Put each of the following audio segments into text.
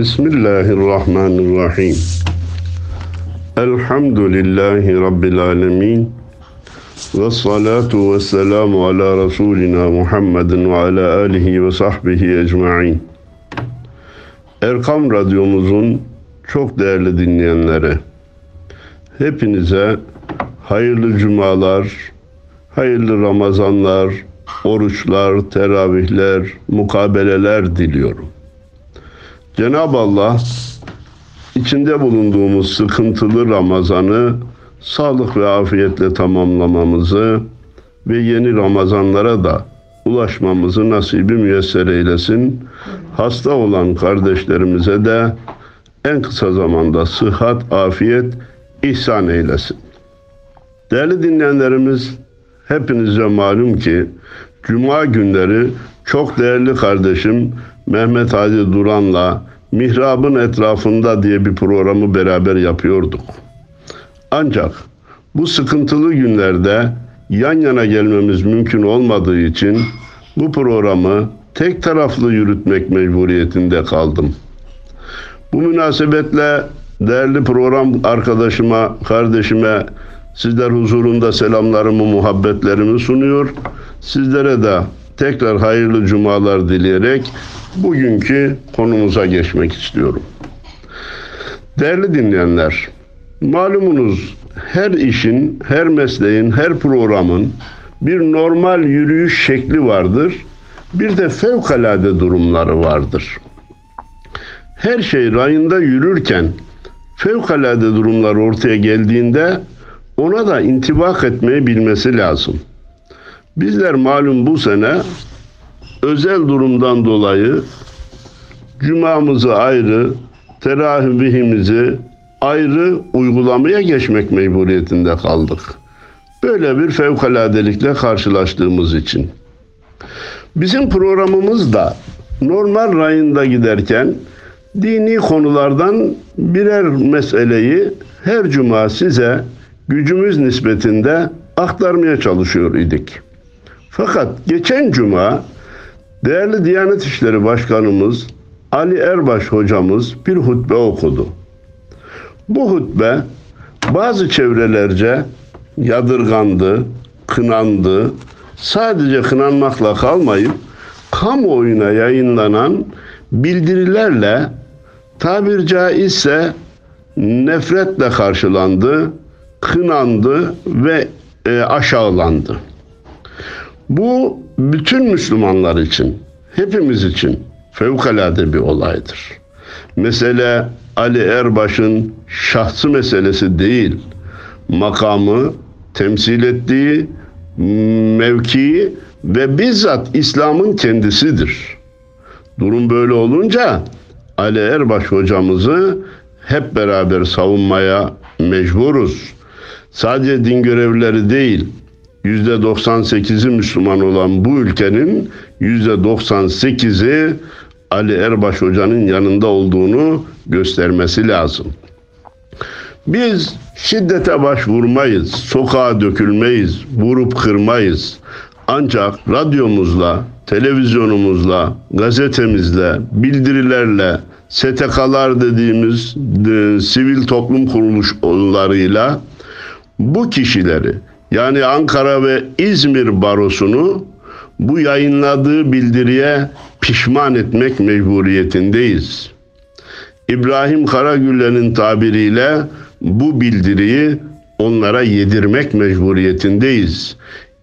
Bismillahirrahmanirrahim. Elhamdülillahi Rabbil alemin. Ve salatu ve selamu ala Resulina Muhammedin ve ala alihi ve sahbihi ecma'in. Erkam Radyomuzun çok değerli dinleyenleri, hepinize hayırlı cumalar, hayırlı Ramazanlar, oruçlar, teravihler, mukabeleler diliyorum. Cenab-ı Allah içinde bulunduğumuz sıkıntılı Ramazan'ı sağlık ve afiyetle tamamlamamızı ve yeni Ramazanlara da ulaşmamızı nasibi müyesser eylesin. Hasta olan kardeşlerimize de en kısa zamanda sıhhat, afiyet ihsan eylesin. Değerli dinleyenlerimiz, hepinize malum ki Cuma günleri çok değerli kardeşim Mehmet Hadi Duran'la Mihrab'ın etrafında diye bir programı beraber yapıyorduk. Ancak bu sıkıntılı günlerde yan yana gelmemiz mümkün olmadığı için bu programı tek taraflı yürütmek mecburiyetinde kaldım. Bu münasebetle değerli program arkadaşıma, kardeşime sizler huzurunda selamlarımı, muhabbetlerimi sunuyor. Sizlere de tekrar hayırlı cumalar dileyerek bugünkü konumuza geçmek istiyorum. Değerli dinleyenler, malumunuz her işin, her mesleğin, her programın bir normal yürüyüş şekli vardır. Bir de fevkalade durumları vardır. Her şey rayında yürürken fevkalade durumlar ortaya geldiğinde ona da intibak etmeyi bilmesi lazım. Bizler malum bu sene özel durumdan dolayı cumamızı ayrı, teravihimizi ayrı uygulamaya geçmek mecburiyetinde kaldık. Böyle bir fevkaladelikle karşılaştığımız için. Bizim programımız da normal rayında giderken dini konulardan birer meseleyi her cuma size gücümüz nispetinde aktarmaya çalışıyor idik. Fakat geçen cuma değerli Diyanet İşleri Başkanımız Ali Erbaş hocamız bir hutbe okudu. Bu hutbe bazı çevrelerce yadırgandı, kınandı. Sadece kınanmakla kalmayıp kamuoyuna yayınlanan bildirilerle tabir caizse nefretle karşılandı, kınandı ve e, aşağılandı. Bu bütün Müslümanlar için, hepimiz için fevkalade bir olaydır. Mesele Ali Erbaş'ın şahsı meselesi değil, makamı, temsil ettiği mevkii ve bizzat İslam'ın kendisidir. Durum böyle olunca Ali Erbaş hocamızı hep beraber savunmaya mecburuz. Sadece din görevlileri değil, 98'i Müslüman olan bu ülkenin yüzde 98'i Ali Erbaş Hoca'nın yanında olduğunu göstermesi lazım. Biz şiddete başvurmayız, sokağa dökülmeyiz, vurup kırmayız. Ancak radyomuzla, televizyonumuzla, gazetemizle, bildirilerle, STK'lar dediğimiz de, sivil toplum kuruluşlarıyla bu kişileri yani Ankara ve İzmir barosunu bu yayınladığı bildiriye pişman etmek mecburiyetindeyiz. İbrahim Karagüller'in tabiriyle bu bildiriyi onlara yedirmek mecburiyetindeyiz.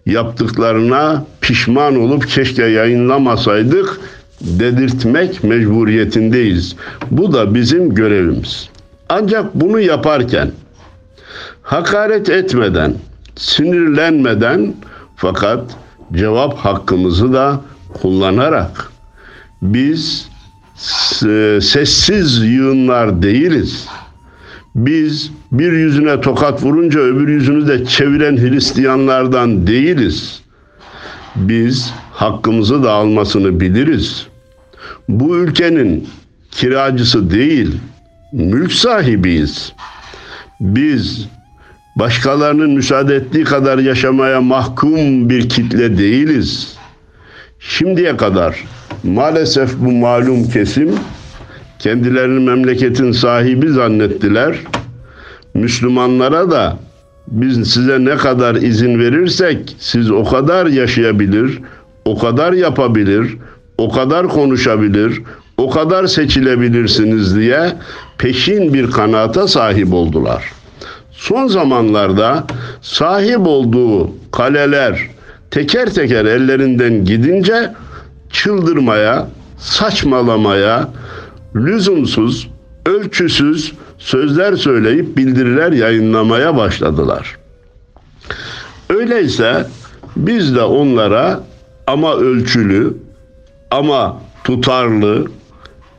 Yaptıklarına pişman olup keşke yayınlamasaydık dedirtmek mecburiyetindeyiz. Bu da bizim görevimiz. Ancak bunu yaparken hakaret etmeden, sinirlenmeden fakat cevap hakkımızı da kullanarak biz sessiz yığınlar değiliz. Biz bir yüzüne tokat vurunca öbür yüzünü de çeviren Hristiyanlardan değiliz. Biz hakkımızı da almasını biliriz. Bu ülkenin kiracısı değil, mülk sahibiyiz. Biz başkalarının müsaade ettiği kadar yaşamaya mahkum bir kitle değiliz. Şimdiye kadar maalesef bu malum kesim kendilerini memleketin sahibi zannettiler. Müslümanlara da biz size ne kadar izin verirsek siz o kadar yaşayabilir, o kadar yapabilir, o kadar konuşabilir, o kadar seçilebilirsiniz diye peşin bir kanaata sahip oldular. Son zamanlarda sahip olduğu kaleler teker teker ellerinden gidince çıldırmaya, saçmalamaya, lüzumsuz, ölçüsüz sözler söyleyip bildiriler yayınlamaya başladılar. Öyleyse biz de onlara ama ölçülü, ama tutarlı,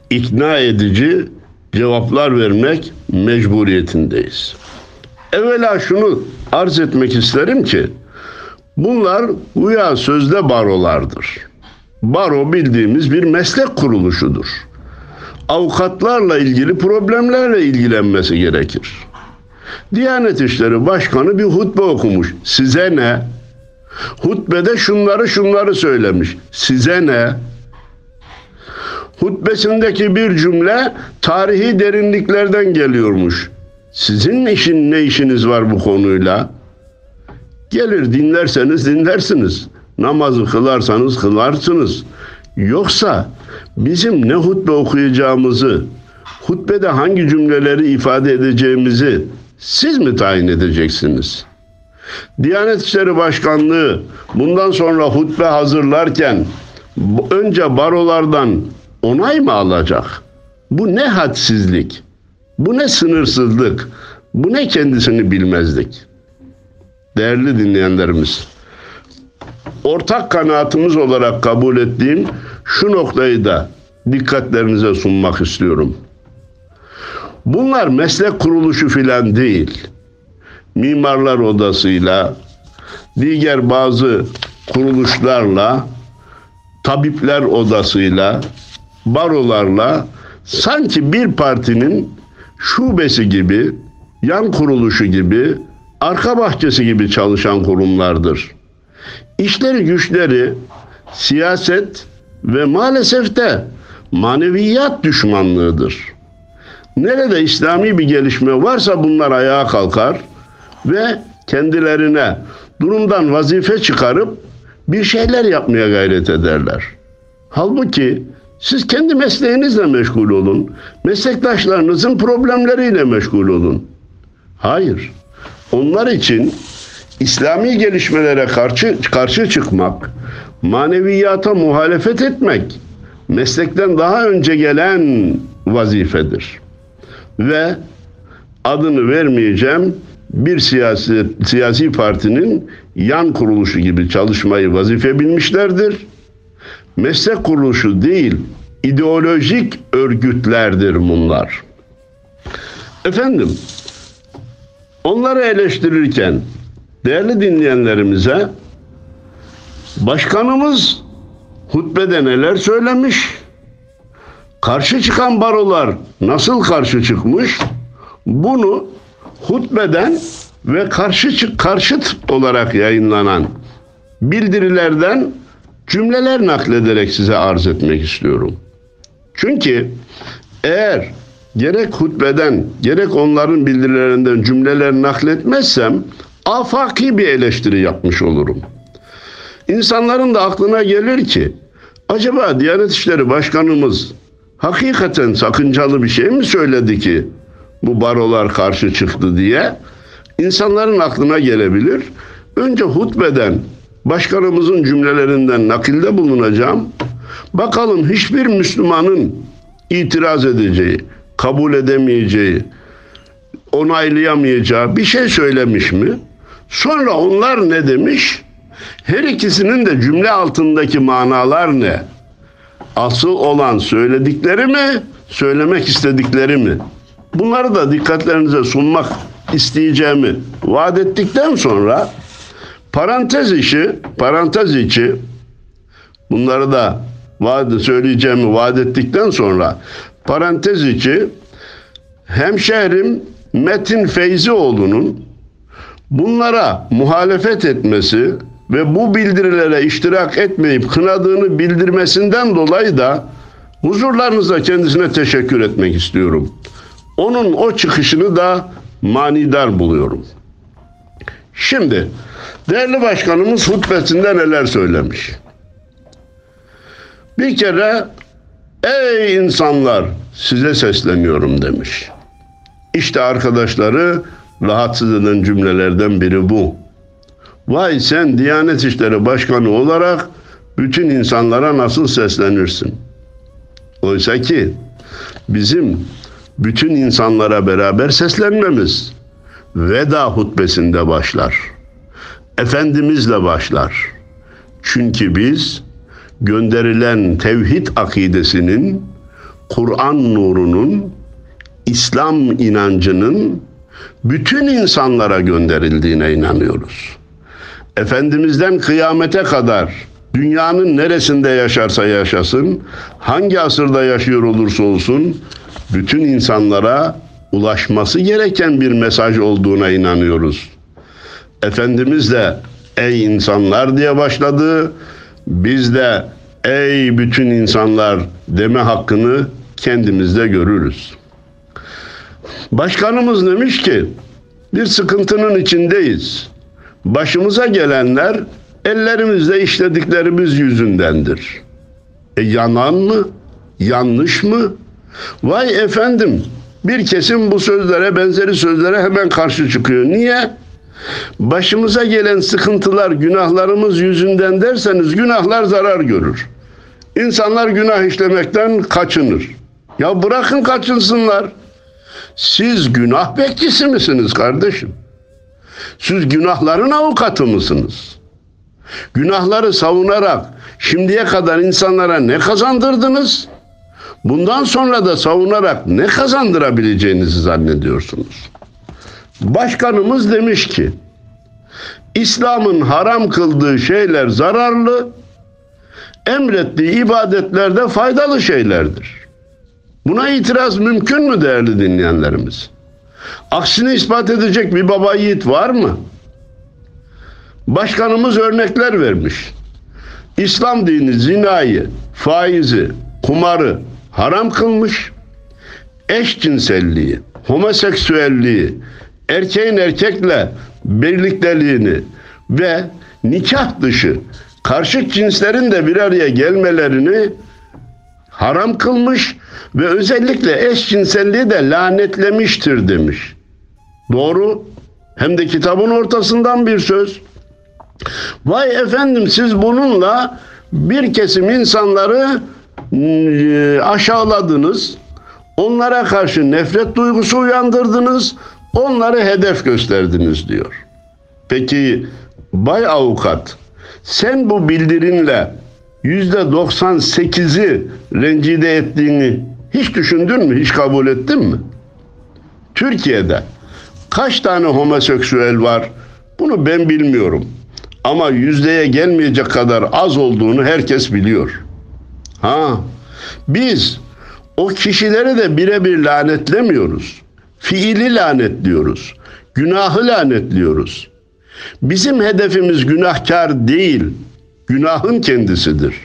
ikna edici cevaplar vermek mecburiyetindeyiz. Evvela şunu arz etmek isterim ki bunlar uya sözde barolardır. Baro bildiğimiz bir meslek kuruluşudur. Avukatlarla ilgili problemlerle ilgilenmesi gerekir. Diyanet İşleri Başkanı bir hutbe okumuş. Size ne? Hutbede şunları şunları söylemiş. Size ne? Hutbesindeki bir cümle tarihi derinliklerden geliyormuş. Sizin işin ne işiniz var bu konuyla? Gelir dinlerseniz dinlersiniz. Namazı kılarsanız kılarsınız. Yoksa bizim ne hutbe okuyacağımızı, hutbede hangi cümleleri ifade edeceğimizi siz mi tayin edeceksiniz? Diyanet İşleri Başkanlığı bundan sonra hutbe hazırlarken önce barolardan onay mı alacak? Bu ne hadsizlik? Bu ne sınırsızlık? Bu ne kendisini bilmezlik? Değerli dinleyenlerimiz, ortak kanaatimiz olarak kabul ettiğim şu noktayı da dikkatlerinize sunmak istiyorum. Bunlar meslek kuruluşu filan değil. Mimarlar odasıyla, diğer bazı kuruluşlarla, tabipler odasıyla, barolarla sanki bir partinin şubesi gibi, yan kuruluşu gibi, arka bahçesi gibi çalışan kurumlardır. İşleri güçleri siyaset ve maalesef de maneviyat düşmanlığıdır. Nerede İslami bir gelişme varsa bunlar ayağa kalkar ve kendilerine durumdan vazife çıkarıp bir şeyler yapmaya gayret ederler. Halbuki siz kendi mesleğinizle meşgul olun. Meslektaşlarınızın problemleriyle meşgul olun. Hayır. Onlar için İslami gelişmelere karşı karşı çıkmak, maneviyata muhalefet etmek meslekten daha önce gelen vazifedir. Ve adını vermeyeceğim bir siyasi siyasi partinin yan kuruluşu gibi çalışmayı vazife bilmişlerdir. Meslek kuruluşu değil, ideolojik örgütlerdir bunlar. Efendim, onları eleştirirken değerli dinleyenlerimize başkanımız hutbede neler söylemiş? Karşı çıkan barolar nasıl karşı çıkmış? Bunu hutbeden ve karşı çık karşıt olarak yayınlanan bildirilerden cümleler naklederek size arz etmek istiyorum. Çünkü eğer gerek hutbeden gerek onların bildirilerinden cümleler nakletmezsem afaki bir eleştiri yapmış olurum. İnsanların da aklına gelir ki acaba Diyanet İşleri Başkanımız hakikaten sakıncalı bir şey mi söyledi ki bu barolar karşı çıktı diye insanların aklına gelebilir. Önce hutbeden başkanımızın cümlelerinden nakilde bulunacağım. Bakalım hiçbir Müslümanın itiraz edeceği, kabul edemeyeceği, onaylayamayacağı bir şey söylemiş mi? Sonra onlar ne demiş? Her ikisinin de cümle altındaki manalar ne? Asıl olan söyledikleri mi, söylemek istedikleri mi? Bunları da dikkatlerinize sunmak isteyeceğimi vaat ettikten sonra parantez işi, parantez içi bunları da vaat söyleyeceğimi vaat ettikten sonra parantez içi hemşehrim Metin Feyzioğlu'nun bunlara muhalefet etmesi ve bu bildirilere iştirak etmeyip kınadığını bildirmesinden dolayı da Huzurlarınızda kendisine teşekkür etmek istiyorum. Onun o çıkışını da manidar buluyorum. Şimdi değerli başkanımız hutbesinde neler söylemiş? Bir kere ey insanlar size sesleniyorum demiş. İşte arkadaşları rahatsız eden cümlelerden biri bu. Vay sen Diyanet İşleri Başkanı olarak bütün insanlara nasıl seslenirsin? Oysa ki bizim bütün insanlara beraber seslenmemiz veda hutbesinde başlar. Efendimizle başlar. Çünkü biz gönderilen tevhid akidesinin, Kur'an nurunun, İslam inancının bütün insanlara gönderildiğine inanıyoruz. Efendimizden kıyamete kadar dünyanın neresinde yaşarsa yaşasın, hangi asırda yaşıyor olursa olsun bütün insanlara ulaşması gereken bir mesaj olduğuna inanıyoruz. Efendimiz de ey insanlar diye başladı. Biz de ey bütün insanlar deme hakkını kendimizde görürüz. Başkanımız demiş ki bir sıkıntının içindeyiz. Başımıza gelenler ellerimizle işlediklerimiz yüzündendir. E yanan mı? Yanlış mı? Vay efendim bir kesim bu sözlere benzeri sözlere hemen karşı çıkıyor. Niye? Başımıza gelen sıkıntılar günahlarımız yüzünden derseniz günahlar zarar görür. İnsanlar günah işlemekten kaçınır. Ya bırakın kaçınsınlar. Siz günah bekçisi misiniz kardeşim? Siz günahların avukatı mısınız? Günahları savunarak şimdiye kadar insanlara ne kazandırdınız? Bundan sonra da savunarak ne kazandırabileceğinizi zannediyorsunuz? Başkanımız demiş ki, İslam'ın haram kıldığı şeyler zararlı, emrettiği ibadetlerde faydalı şeylerdir. Buna itiraz mümkün mü değerli dinleyenlerimiz? Aksini ispat edecek bir baba yiğit var mı? Başkanımız örnekler vermiş. İslam dini zinayı, faizi, kumarı haram kılmış. Eşcinselliği, homoseksüelliği, erkeğin erkekle birlikteliğini ve nikah dışı karşı cinslerin de bir araya gelmelerini haram kılmış ve özellikle eşcinselliği de lanetlemiştir demiş. Doğru. Hem de kitabın ortasından bir söz. Vay efendim siz bununla bir kesim insanları aşağıladınız. Onlara karşı nefret duygusu uyandırdınız. Onları hedef gösterdiniz diyor. Peki bay avukat sen bu bildirinle yüzde 98'i rencide ettiğini hiç düşündün mü? Hiç kabul ettin mi? Türkiye'de kaç tane homoseksüel var? Bunu ben bilmiyorum. Ama yüzdeye gelmeyecek kadar az olduğunu herkes biliyor. Ha, biz o kişileri de birebir lanetlemiyoruz. Fiili lanetliyoruz. Günahı lanetliyoruz. Bizim hedefimiz günahkar değil, günahın kendisidir.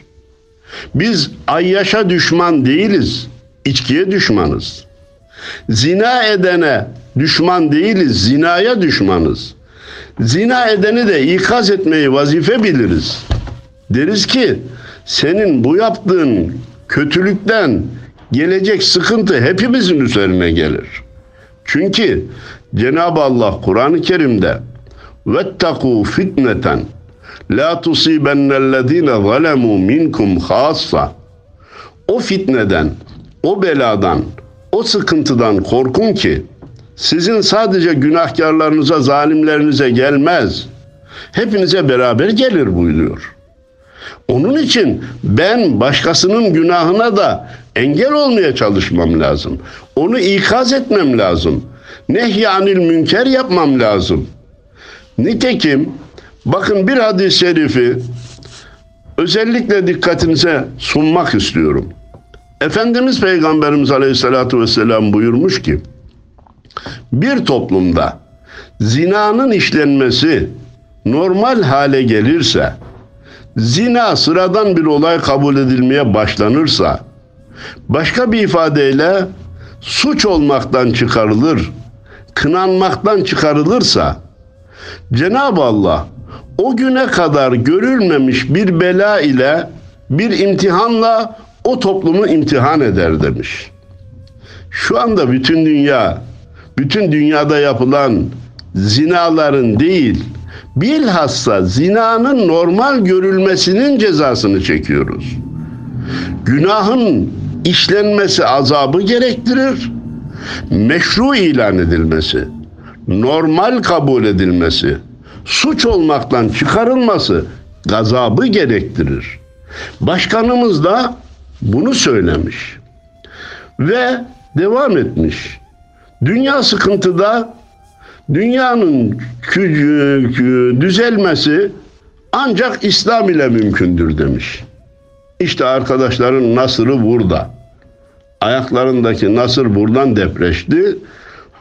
Biz ayyaşa düşman değiliz, içkiye düşmanız. Zina edene düşman değiliz, zinaya düşmanız. Zina edeni de ikaz etmeyi vazife biliriz. Deriz ki senin bu yaptığın kötülükten gelecek sıkıntı hepimizin üzerine gelir. Çünkü Cenab-ı Allah Kur'an-ı Kerim'de vettakû fitneten la tusibennellezine zalemu minkum hassa o fitneden, o beladan, o sıkıntıdan korkun ki sizin sadece günahkarlarınıza, zalimlerinize gelmez. Hepinize beraber gelir buyuruyor. Onun için ben başkasının günahına da engel olmaya çalışmam lazım. Onu ikaz etmem lazım. Nehyanil münker yapmam lazım. Nitekim bakın bir hadis-i şerifi özellikle dikkatinize sunmak istiyorum. Efendimiz Peygamberimiz Aleyhisselatü Vesselam buyurmuş ki bir toplumda zinanın işlenmesi normal hale gelirse, zina sıradan bir olay kabul edilmeye başlanırsa Başka bir ifadeyle suç olmaktan çıkarılır, kınanmaktan çıkarılırsa Cenab-ı Allah o güne kadar görülmemiş bir bela ile bir imtihanla o toplumu imtihan eder demiş. Şu anda bütün dünya, bütün dünyada yapılan zinaların değil, bilhassa zinanın normal görülmesinin cezasını çekiyoruz. Günahın işlenmesi azabı gerektirir. Meşru ilan edilmesi, normal kabul edilmesi, suç olmaktan çıkarılması gazabı gerektirir. Başkanımız da bunu söylemiş ve devam etmiş. Dünya sıkıntıda dünyanın düzelmesi ancak İslam ile mümkündür demiş. İşte arkadaşların nasırı burada. Ayaklarındaki nasır buradan depreşti.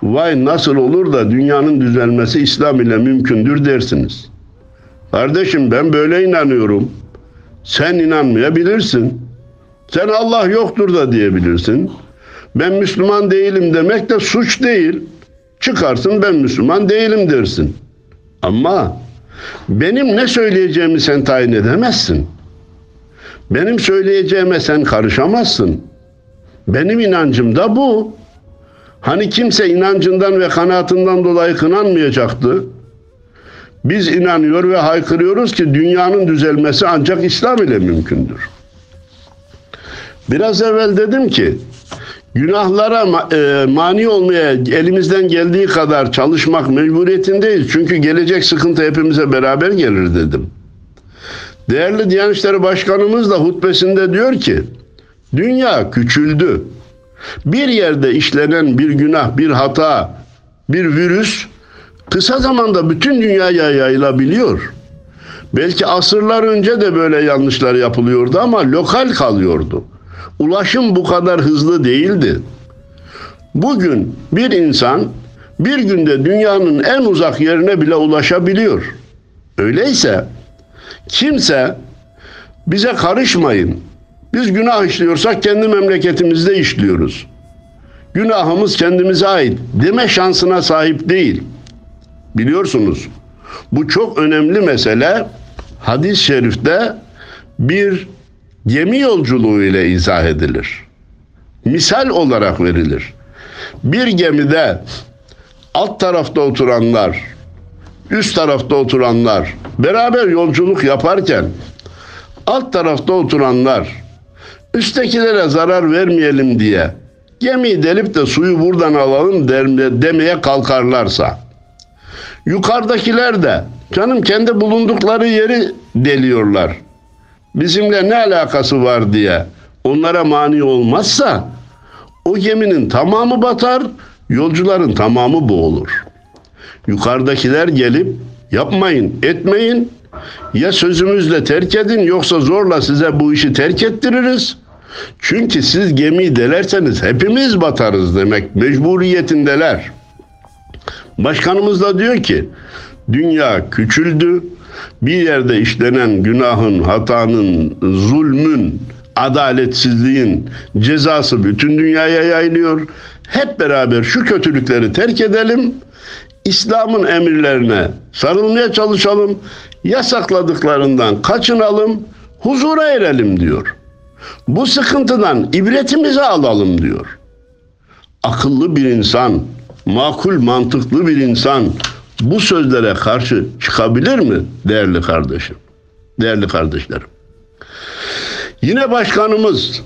Vay nasıl olur da dünyanın düzelmesi İslam ile mümkündür dersiniz. Kardeşim ben böyle inanıyorum. Sen inanmayabilirsin. Sen Allah yoktur da diyebilirsin. Ben Müslüman değilim demek de suç değil. Çıkarsın ben Müslüman değilim dersin. Ama benim ne söyleyeceğimi sen tayin edemezsin. Benim söyleyeceğime sen karışamazsın. Benim inancım da bu. Hani kimse inancından ve kanaatından dolayı kınanmayacaktı. Biz inanıyor ve haykırıyoruz ki dünyanın düzelmesi ancak İslam ile mümkündür. Biraz evvel dedim ki günahlara e, mani olmaya elimizden geldiği kadar çalışmak mecburiyetindeyiz. Çünkü gelecek sıkıntı hepimize beraber gelir dedim. Değerli Diyanet İşleri Başkanımız da hutbesinde diyor ki dünya küçüldü. Bir yerde işlenen bir günah, bir hata, bir virüs kısa zamanda bütün dünyaya yayılabiliyor. Belki asırlar önce de böyle yanlışlar yapılıyordu ama lokal kalıyordu. Ulaşım bu kadar hızlı değildi. Bugün bir insan bir günde dünyanın en uzak yerine bile ulaşabiliyor. Öyleyse kimse bize karışmayın. Biz günah işliyorsak kendi memleketimizde işliyoruz. Günahımız kendimize ait deme şansına sahip değil. Biliyorsunuz bu çok önemli mesele hadis-i şerifte bir gemi yolculuğu ile izah edilir. Misal olarak verilir. Bir gemide alt tarafta oturanlar, üst tarafta oturanlar beraber yolculuk yaparken alt tarafta oturanlar üsttekilere zarar vermeyelim diye gemiyi delip de suyu buradan alalım demeye kalkarlarsa yukarıdakiler de canım kendi bulundukları yeri deliyorlar bizimle ne alakası var diye onlara mani olmazsa o geminin tamamı batar, yolcuların tamamı boğulur. Yukarıdakiler gelip yapmayın, etmeyin. Ya sözümüzle terk edin yoksa zorla size bu işi terk ettiririz. Çünkü siz gemiyi delerseniz hepimiz batarız demek mecburiyetindeler. Başkanımız da diyor ki dünya küçüldü, bir yerde işlenen günahın, hatanın, zulmün, adaletsizliğin cezası bütün dünyaya yayılıyor. Hep beraber şu kötülükleri terk edelim. İslam'ın emirlerine sarılmaya çalışalım. Yasakladıklarından kaçınalım. Huzura erelim diyor. Bu sıkıntıdan ibretimizi alalım diyor. Akıllı bir insan, makul mantıklı bir insan bu sözlere karşı çıkabilir mi değerli kardeşim? Değerli kardeşlerim. Yine başkanımız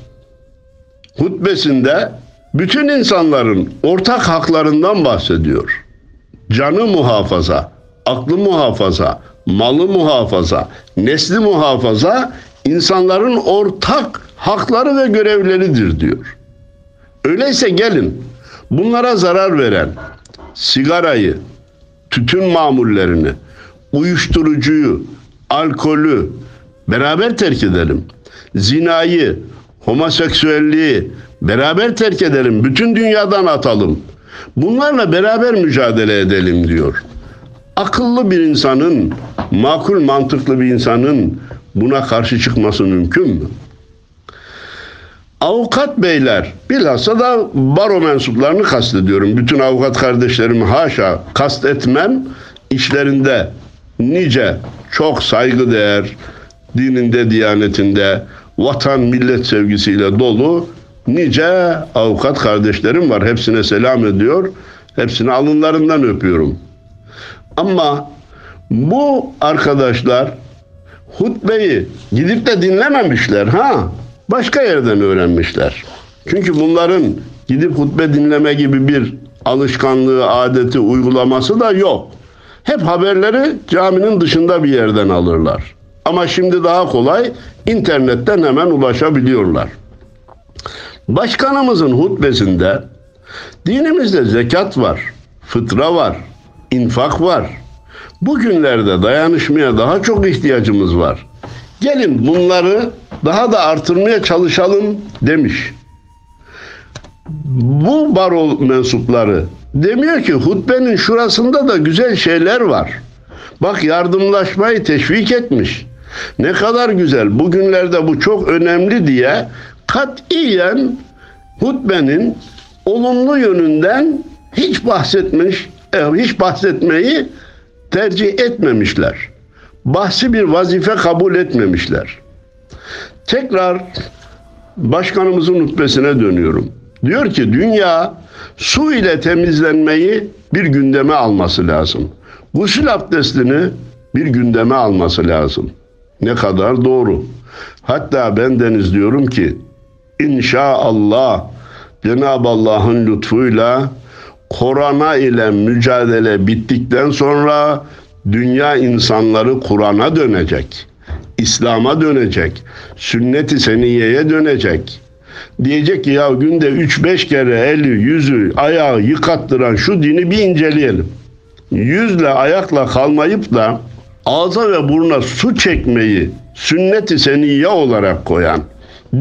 hutbesinde bütün insanların ortak haklarından bahsediyor. Canı muhafaza, aklı muhafaza, malı muhafaza, nesli muhafaza insanların ortak hakları ve görevleridir diyor. Öyleyse gelin bunlara zarar veren sigarayı, tütün mamullerini, uyuşturucuyu, alkolü beraber terk edelim. Zinayı, homoseksüelliği beraber terk edelim. Bütün dünyadan atalım. Bunlarla beraber mücadele edelim diyor. Akıllı bir insanın, makul mantıklı bir insanın buna karşı çıkması mümkün mü? Avukat beyler, bilhassa da baro mensuplarını kastediyorum. Bütün avukat kardeşlerimi haşa kastetmem. İşlerinde nice çok saygıdeğer, dininde, diyanetinde, vatan, millet sevgisiyle dolu nice avukat kardeşlerim var. Hepsine selam ediyor. Hepsini alınlarından öpüyorum. Ama bu arkadaşlar hutbeyi gidip de dinlememişler ha. Başka yerden öğrenmişler. Çünkü bunların gidip hutbe dinleme gibi bir alışkanlığı, adeti, uygulaması da yok. Hep haberleri caminin dışında bir yerden alırlar. Ama şimdi daha kolay internetten hemen ulaşabiliyorlar. Başkanımızın hutbesinde dinimizde zekat var, fıtra var, infak var. Bugünlerde dayanışmaya daha çok ihtiyacımız var. Gelin bunları daha da artırmaya çalışalım demiş. Bu baro mensupları demiyor ki hutbenin şurasında da güzel şeyler var. Bak yardımlaşmayı teşvik etmiş. Ne kadar güzel. Bugünlerde bu çok önemli diye katiyen hutbenin olumlu yönünden hiç bahsetmiş, e, hiç bahsetmeyi tercih etmemişler. Bahsi bir vazife kabul etmemişler. Tekrar başkanımızın hutbesine dönüyorum. Diyor ki dünya su ile temizlenmeyi bir gündeme alması lazım. Gusül abdestini bir gündeme alması lazım. Ne kadar doğru. Hatta ben deniz diyorum ki inşaallah Cenab-ı Allah'ın lütfuyla korona ile mücadele bittikten sonra dünya insanları Kur'an'a dönecek. İslam'a dönecek. Sünnet-i seniyeye dönecek. Diyecek ki ya günde 3-5 kere eli, yüzü, ayağı yıkattıran şu dini bir inceleyelim. Yüzle ayakla kalmayıp da ağza ve buruna su çekmeyi sünnet-i seniye olarak koyan,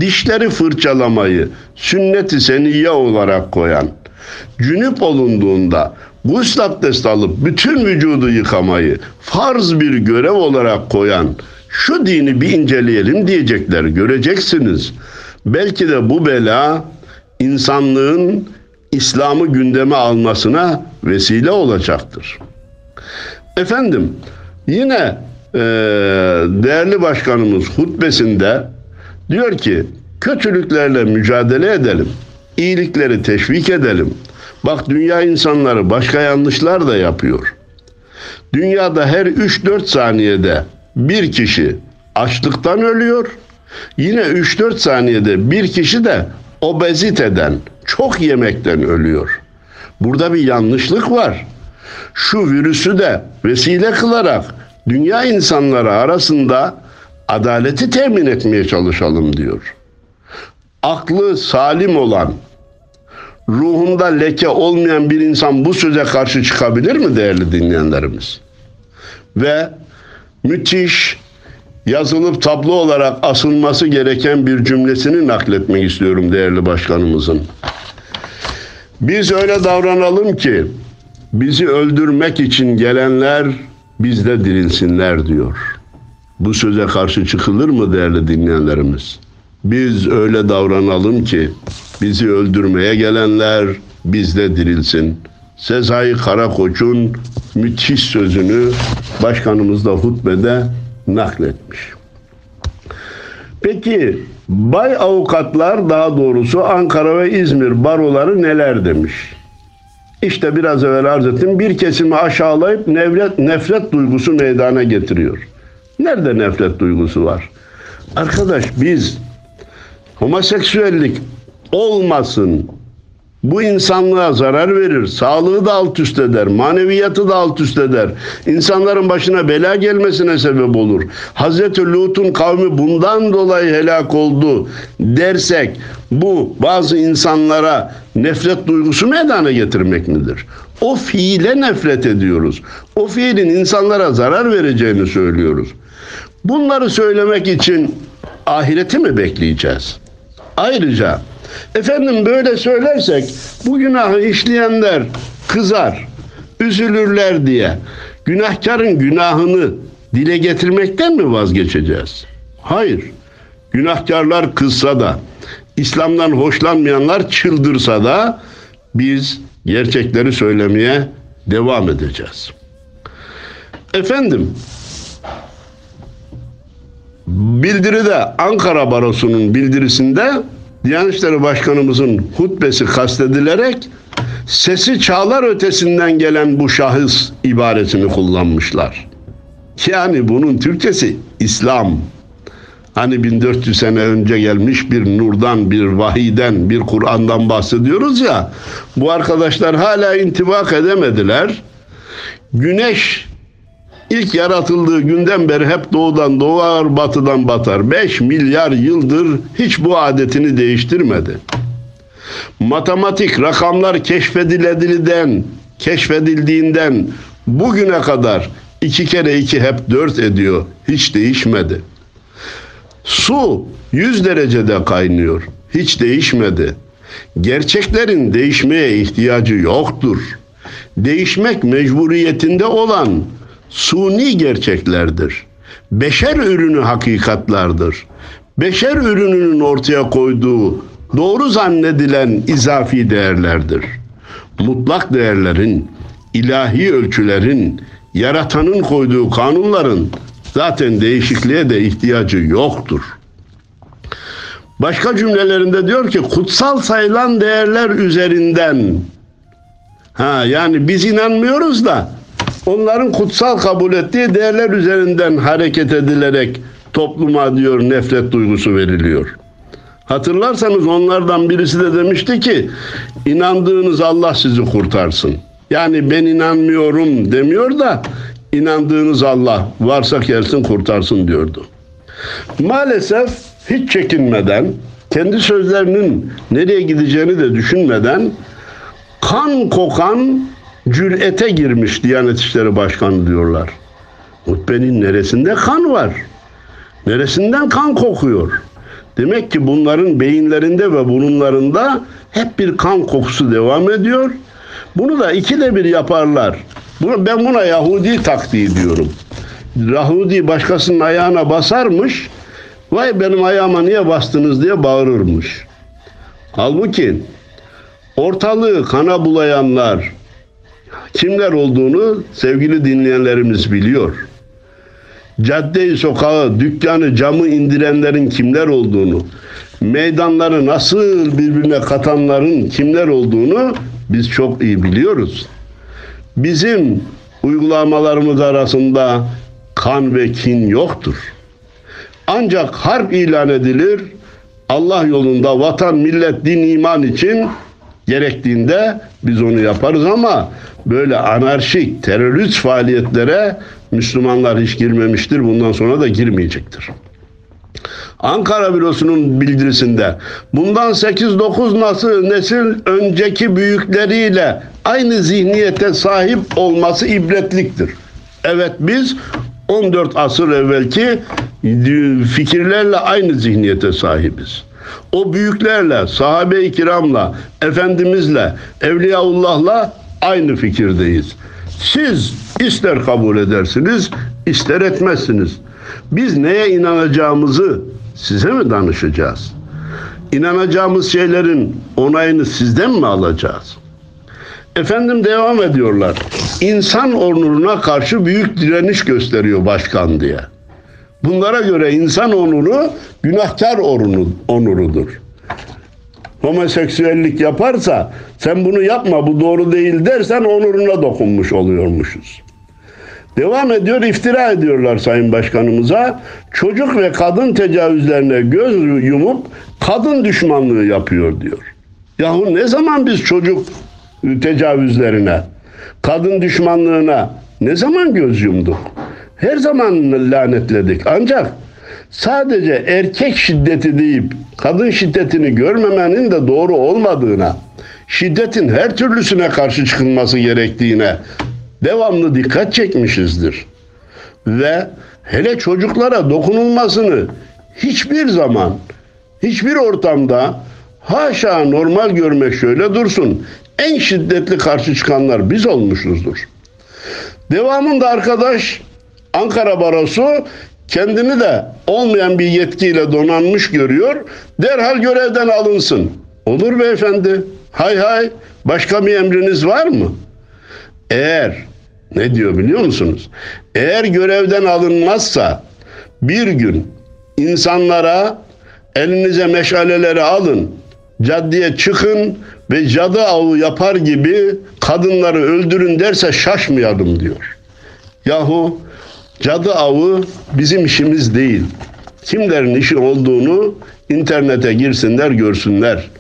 dişleri fırçalamayı sünnet-i seniye olarak koyan, cünüp olunduğunda gusül abdest alıp bütün vücudu yıkamayı farz bir görev olarak koyan şu dini bir inceleyelim diyecekler. Göreceksiniz. Belki de bu bela insanlığın İslam'ı gündeme almasına vesile olacaktır. Efendim yine e, değerli başkanımız hutbesinde diyor ki kötülüklerle mücadele edelim. iyilikleri teşvik edelim. Bak dünya insanları başka yanlışlar da yapıyor. Dünyada her 3-4 saniyede bir kişi açlıktan ölüyor. Yine 3-4 saniyede bir kişi de obeziteden, çok yemekten ölüyor. Burada bir yanlışlık var. Şu virüsü de vesile kılarak dünya insanları arasında adaleti temin etmeye çalışalım diyor. Aklı salim olan, ruhunda leke olmayan bir insan bu söze karşı çıkabilir mi değerli dinleyenlerimiz? Ve müthiş yazılıp tablo olarak asılması gereken bir cümlesini nakletmek istiyorum değerli başkanımızın. Biz öyle davranalım ki bizi öldürmek için gelenler bizde dirilsinler diyor. Bu söze karşı çıkılır mı değerli dinleyenlerimiz? Biz öyle davranalım ki bizi öldürmeye gelenler bizde dirilsin. Sezai Karakoç'un müthiş sözünü başkanımız da hutbede nakletmiş. Peki bay avukatlar daha doğrusu Ankara ve İzmir baroları neler demiş? İşte biraz evvel arz ettim. Bir kesimi aşağılayıp nefret, nefret duygusu meydana getiriyor. Nerede nefret duygusu var? Arkadaş biz homoseksüellik olmasın, bu insanlığa zarar verir, sağlığı da alt üst eder, maneviyatı da alt üst eder. İnsanların başına bela gelmesine sebep olur. Hazreti Lut'un kavmi bundan dolayı helak oldu dersek bu bazı insanlara nefret duygusu meydana getirmek midir? O fiile nefret ediyoruz. O fiilin insanlara zarar vereceğini söylüyoruz. Bunları söylemek için ahireti mi bekleyeceğiz? Ayrıca Efendim böyle söylersek bu günahı işleyenler kızar, üzülürler diye günahkarın günahını dile getirmekten mi vazgeçeceğiz? Hayır. Günahkarlar kızsa da, İslam'dan hoşlanmayanlar çıldırsa da biz gerçekleri söylemeye devam edeceğiz. Efendim, bildiride Ankara Barosu'nun bildirisinde Diyanet İşleri Başkanımızın hutbesi kastedilerek sesi çağlar ötesinden gelen bu şahıs ibaresini kullanmışlar. Yani bunun Türkçesi İslam. Hani 1400 sene önce gelmiş bir nurdan, bir vahiden, bir Kur'an'dan bahsediyoruz ya. Bu arkadaşlar hala intibak edemediler. Güneş ilk yaratıldığı günden beri hep doğudan doğar, batıdan batar. 5 milyar yıldır hiç bu adetini değiştirmedi. Matematik rakamlar keşfedildiğinden, keşfedildiğinden bugüne kadar iki kere iki hep dört ediyor. Hiç değişmedi. Su 100 derecede kaynıyor. Hiç değişmedi. Gerçeklerin değişmeye ihtiyacı yoktur. Değişmek mecburiyetinde olan suni gerçeklerdir. Beşer ürünü hakikatlardır. Beşer ürününün ortaya koyduğu doğru zannedilen izafi değerlerdir. Mutlak değerlerin, ilahi ölçülerin, yaratanın koyduğu kanunların zaten değişikliğe de ihtiyacı yoktur. Başka cümlelerinde diyor ki kutsal sayılan değerler üzerinden ha yani biz inanmıyoruz da onların kutsal kabul ettiği değerler üzerinden hareket edilerek topluma diyor nefret duygusu veriliyor. Hatırlarsanız onlardan birisi de demişti ki inandığınız Allah sizi kurtarsın. Yani ben inanmıyorum demiyor da inandığınız Allah varsa gelsin kurtarsın diyordu. Maalesef hiç çekinmeden kendi sözlerinin nereye gideceğini de düşünmeden kan kokan cürete girmiş Diyanet İşleri Başkanı diyorlar. Hutbenin neresinde kan var? Neresinden kan kokuyor? Demek ki bunların beyinlerinde ve burunlarında hep bir kan kokusu devam ediyor. Bunu da ikide bir yaparlar. Ben buna Yahudi taktiği diyorum. Yahudi başkasının ayağına basarmış. Vay benim ayağıma niye bastınız diye bağırırmış. Halbuki ortalığı kana bulayanlar kimler olduğunu sevgili dinleyenlerimiz biliyor. Caddeyi, sokağı, dükkanı, camı indirenlerin kimler olduğunu, meydanları nasıl birbirine katanların kimler olduğunu biz çok iyi biliyoruz. Bizim uygulamalarımız arasında kan ve kin yoktur. Ancak harp ilan edilir, Allah yolunda vatan, millet, din, iman için gerektiğinde biz onu yaparız ama böyle anarşik, terörist faaliyetlere Müslümanlar hiç girmemiştir. Bundan sonra da girmeyecektir. Ankara Bürosu'nun bildirisinde bundan 8-9 nasıl nesil önceki büyükleriyle aynı zihniyete sahip olması ibretliktir. Evet biz 14 asır evvelki fikirlerle aynı zihniyete sahibiz. O büyüklerle, sahabe-i kiramla, Efendimizle, Evliyaullah'la aynı fikirdeyiz. Siz ister kabul edersiniz, ister etmezsiniz. Biz neye inanacağımızı size mi danışacağız? İnanacağımız şeylerin onayını sizden mi alacağız? Efendim devam ediyorlar. İnsan onuruna karşı büyük direniş gösteriyor başkan diye. Bunlara göre insan onuru günahkar onuru, onurudur. Homoseksüellik yaparsa sen bunu yapma bu doğru değil dersen onuruna dokunmuş oluyormuşuz. Devam ediyor iftira ediyorlar Sayın Başkanımıza. Çocuk ve kadın tecavüzlerine göz yumup kadın düşmanlığı yapıyor diyor. Yahu ne zaman biz çocuk tecavüzlerine, kadın düşmanlığına ne zaman göz yumduk? Her zaman lanetledik. Ancak sadece erkek şiddeti deyip kadın şiddetini görmemenin de doğru olmadığına, şiddetin her türlüsüne karşı çıkılması gerektiğine devamlı dikkat çekmişizdir. Ve hele çocuklara dokunulmasını hiçbir zaman, hiçbir ortamda haşa normal görmek şöyle dursun. En şiddetli karşı çıkanlar biz olmuşuzdur. Devamında arkadaş Ankara Barosu kendini de olmayan bir yetkiyle donanmış görüyor. Derhal görevden alınsın. Olur beyefendi. Hay hay. Başka bir emriniz var mı? Eğer ne diyor biliyor musunuz? Eğer görevden alınmazsa bir gün insanlara elinize meşaleleri alın, caddeye çıkın ve cadı avı yapar gibi kadınları öldürün derse şaşmayalım diyor. Yahu cadı avı bizim işimiz değil. Kimlerin işi olduğunu internete girsinler görsünler.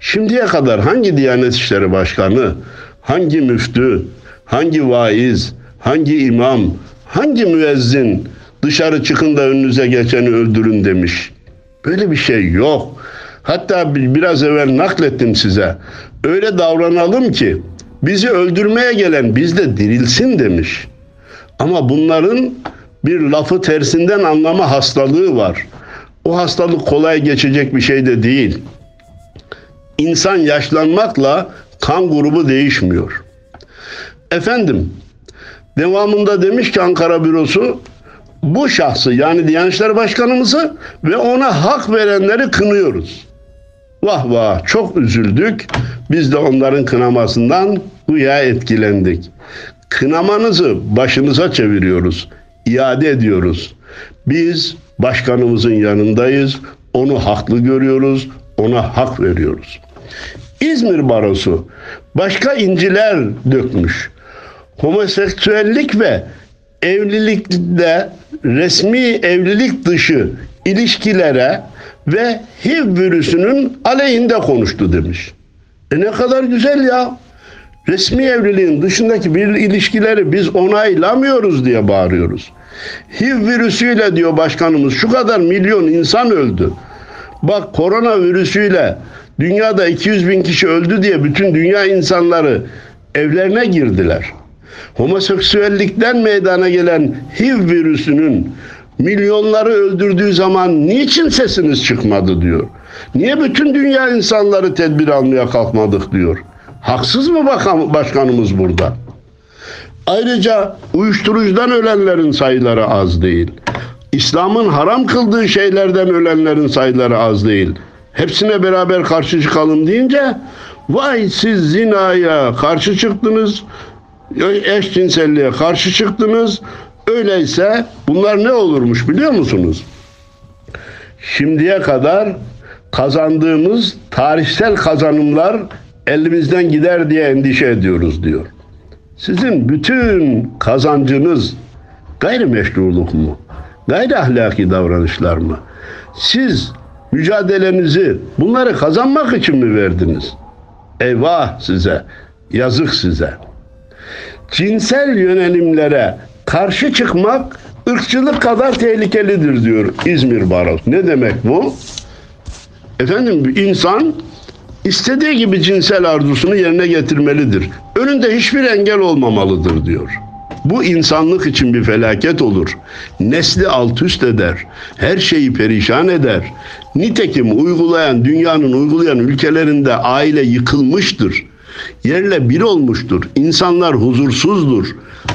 Şimdiye kadar hangi Diyanet İşleri Başkanı, hangi müftü, hangi vaiz, hangi imam, hangi müezzin dışarı çıkın da önünüze geçeni öldürün demiş. Böyle bir şey yok. Hatta biraz evvel naklettim size. Öyle davranalım ki bizi öldürmeye gelen bizde dirilsin demiş. Ama bunların bir lafı tersinden anlama hastalığı var. O hastalık kolay geçecek bir şey de değil. İnsan yaşlanmakla kan grubu değişmiyor. Efendim, devamında demiş ki Ankara bürosu bu şahsı yani Diyanet Başkanımızı ve ona hak verenleri kınıyoruz. Vah vah çok üzüldük. Biz de onların kınamasından güya etkilendik. Kınamanızı başınıza çeviriyoruz. iade ediyoruz. Biz başkanımızın yanındayız. Onu haklı görüyoruz. Ona hak veriyoruz. İzmir Barosu başka inciler dökmüş. Homoseksüellik ve evlilikte resmi evlilik dışı ilişkilere ve HIV virüsünün aleyhinde konuştu demiş. E ne kadar güzel ya. Resmi evliliğin dışındaki bir ilişkileri biz onaylamıyoruz diye bağırıyoruz. HIV virüsüyle diyor başkanımız şu kadar milyon insan öldü. Bak korona virüsüyle dünyada 200 bin kişi öldü diye bütün dünya insanları evlerine girdiler. Homoseksüellikten meydana gelen HIV virüsünün milyonları öldürdüğü zaman niçin sesiniz çıkmadı diyor. Niye bütün dünya insanları tedbir almaya kalkmadık diyor. Haksız mı bakan, başkanımız burada? Ayrıca uyuşturucudan ölenlerin sayıları az değil. İslam'ın haram kıldığı şeylerden ölenlerin sayıları az değil. Hepsine beraber karşı çıkalım deyince vay siz zinaya karşı çıktınız, eşcinselliğe karşı çıktınız. Öyleyse bunlar ne olurmuş biliyor musunuz? Şimdiye kadar kazandığımız tarihsel kazanımlar elimizden gider diye endişe ediyoruz diyor. Sizin bütün kazancınız gayrimeşruluk mu? Gayri ahlaki davranışlar mı? Siz mücadelenizi bunları kazanmak için mi verdiniz? Eyvah size, yazık size. Cinsel yönelimlere karşı çıkmak ırkçılık kadar tehlikelidir diyor İzmir Barosu. Ne demek bu? Efendim insan istediği gibi cinsel arzusunu yerine getirmelidir. Önünde hiçbir engel olmamalıdır diyor. Bu insanlık için bir felaket olur. Nesli alt üst eder. Her şeyi perişan eder. Nitekim uygulayan, dünyanın uygulayan ülkelerinde aile yıkılmıştır. Yerle bir olmuştur. İnsanlar huzursuzdur.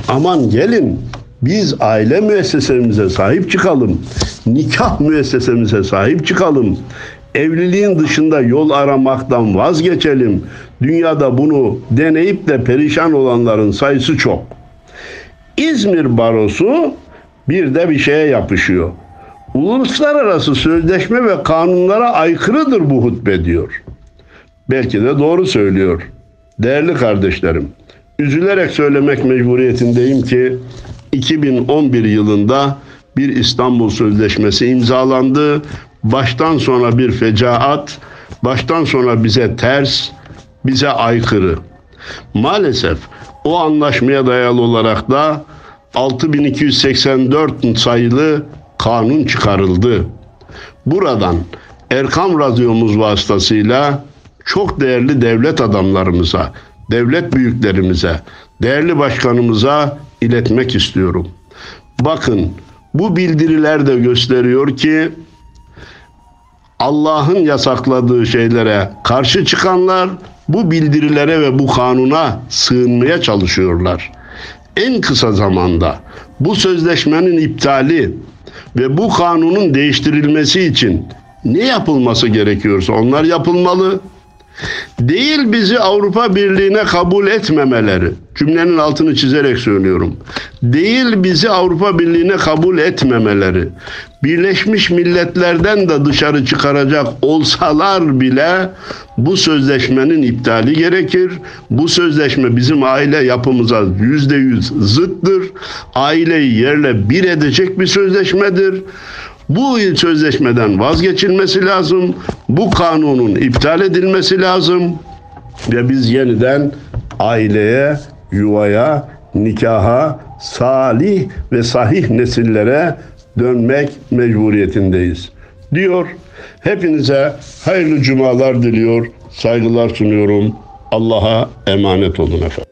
Aman gelin biz aile müessesemize sahip çıkalım. Nikah müessesemize sahip çıkalım. Evliliğin dışında yol aramaktan vazgeçelim. Dünyada bunu deneyip de perişan olanların sayısı çok. İzmir Barosu bir de bir şeye yapışıyor. Uluslararası sözleşme ve kanunlara aykırıdır bu hutbe diyor. Belki de doğru söylüyor. Değerli kardeşlerim, üzülerek söylemek mecburiyetindeyim ki 2011 yılında bir İstanbul Sözleşmesi imzalandı. Baştan sona bir fecaat, baştan sona bize ters, bize aykırı. Maalesef o anlaşmaya dayalı olarak da 6284 sayılı kanun çıkarıldı. Buradan Erkam Radyomuz vasıtasıyla çok değerli devlet adamlarımıza, devlet büyüklerimize, değerli başkanımıza iletmek istiyorum. Bakın bu bildiriler de gösteriyor ki Allah'ın yasakladığı şeylere karşı çıkanlar bu bildirilere ve bu kanuna sığınmaya çalışıyorlar. En kısa zamanda bu sözleşmenin iptali, ve bu kanunun değiştirilmesi için ne yapılması gerekiyorsa onlar yapılmalı. Değil bizi Avrupa Birliği'ne kabul etmemeleri. Cümlenin altını çizerek söylüyorum. Değil bizi Avrupa Birliği'ne kabul etmemeleri. Birleşmiş Milletler'den de dışarı çıkaracak olsalar bile bu sözleşmenin iptali gerekir. Bu sözleşme bizim aile yapımıza yüzde yüz zıttır. Aileyi yerle bir edecek bir sözleşmedir. Bu sözleşmeden vazgeçilmesi lazım. Bu kanunun iptal edilmesi lazım. Ve biz yeniden aileye, yuvaya, nikaha, salih ve sahih nesillere dönmek mecburiyetindeyiz. Diyor. Hepinize hayırlı cumalar diliyor. Saygılar sunuyorum. Allah'a emanet olun efendim.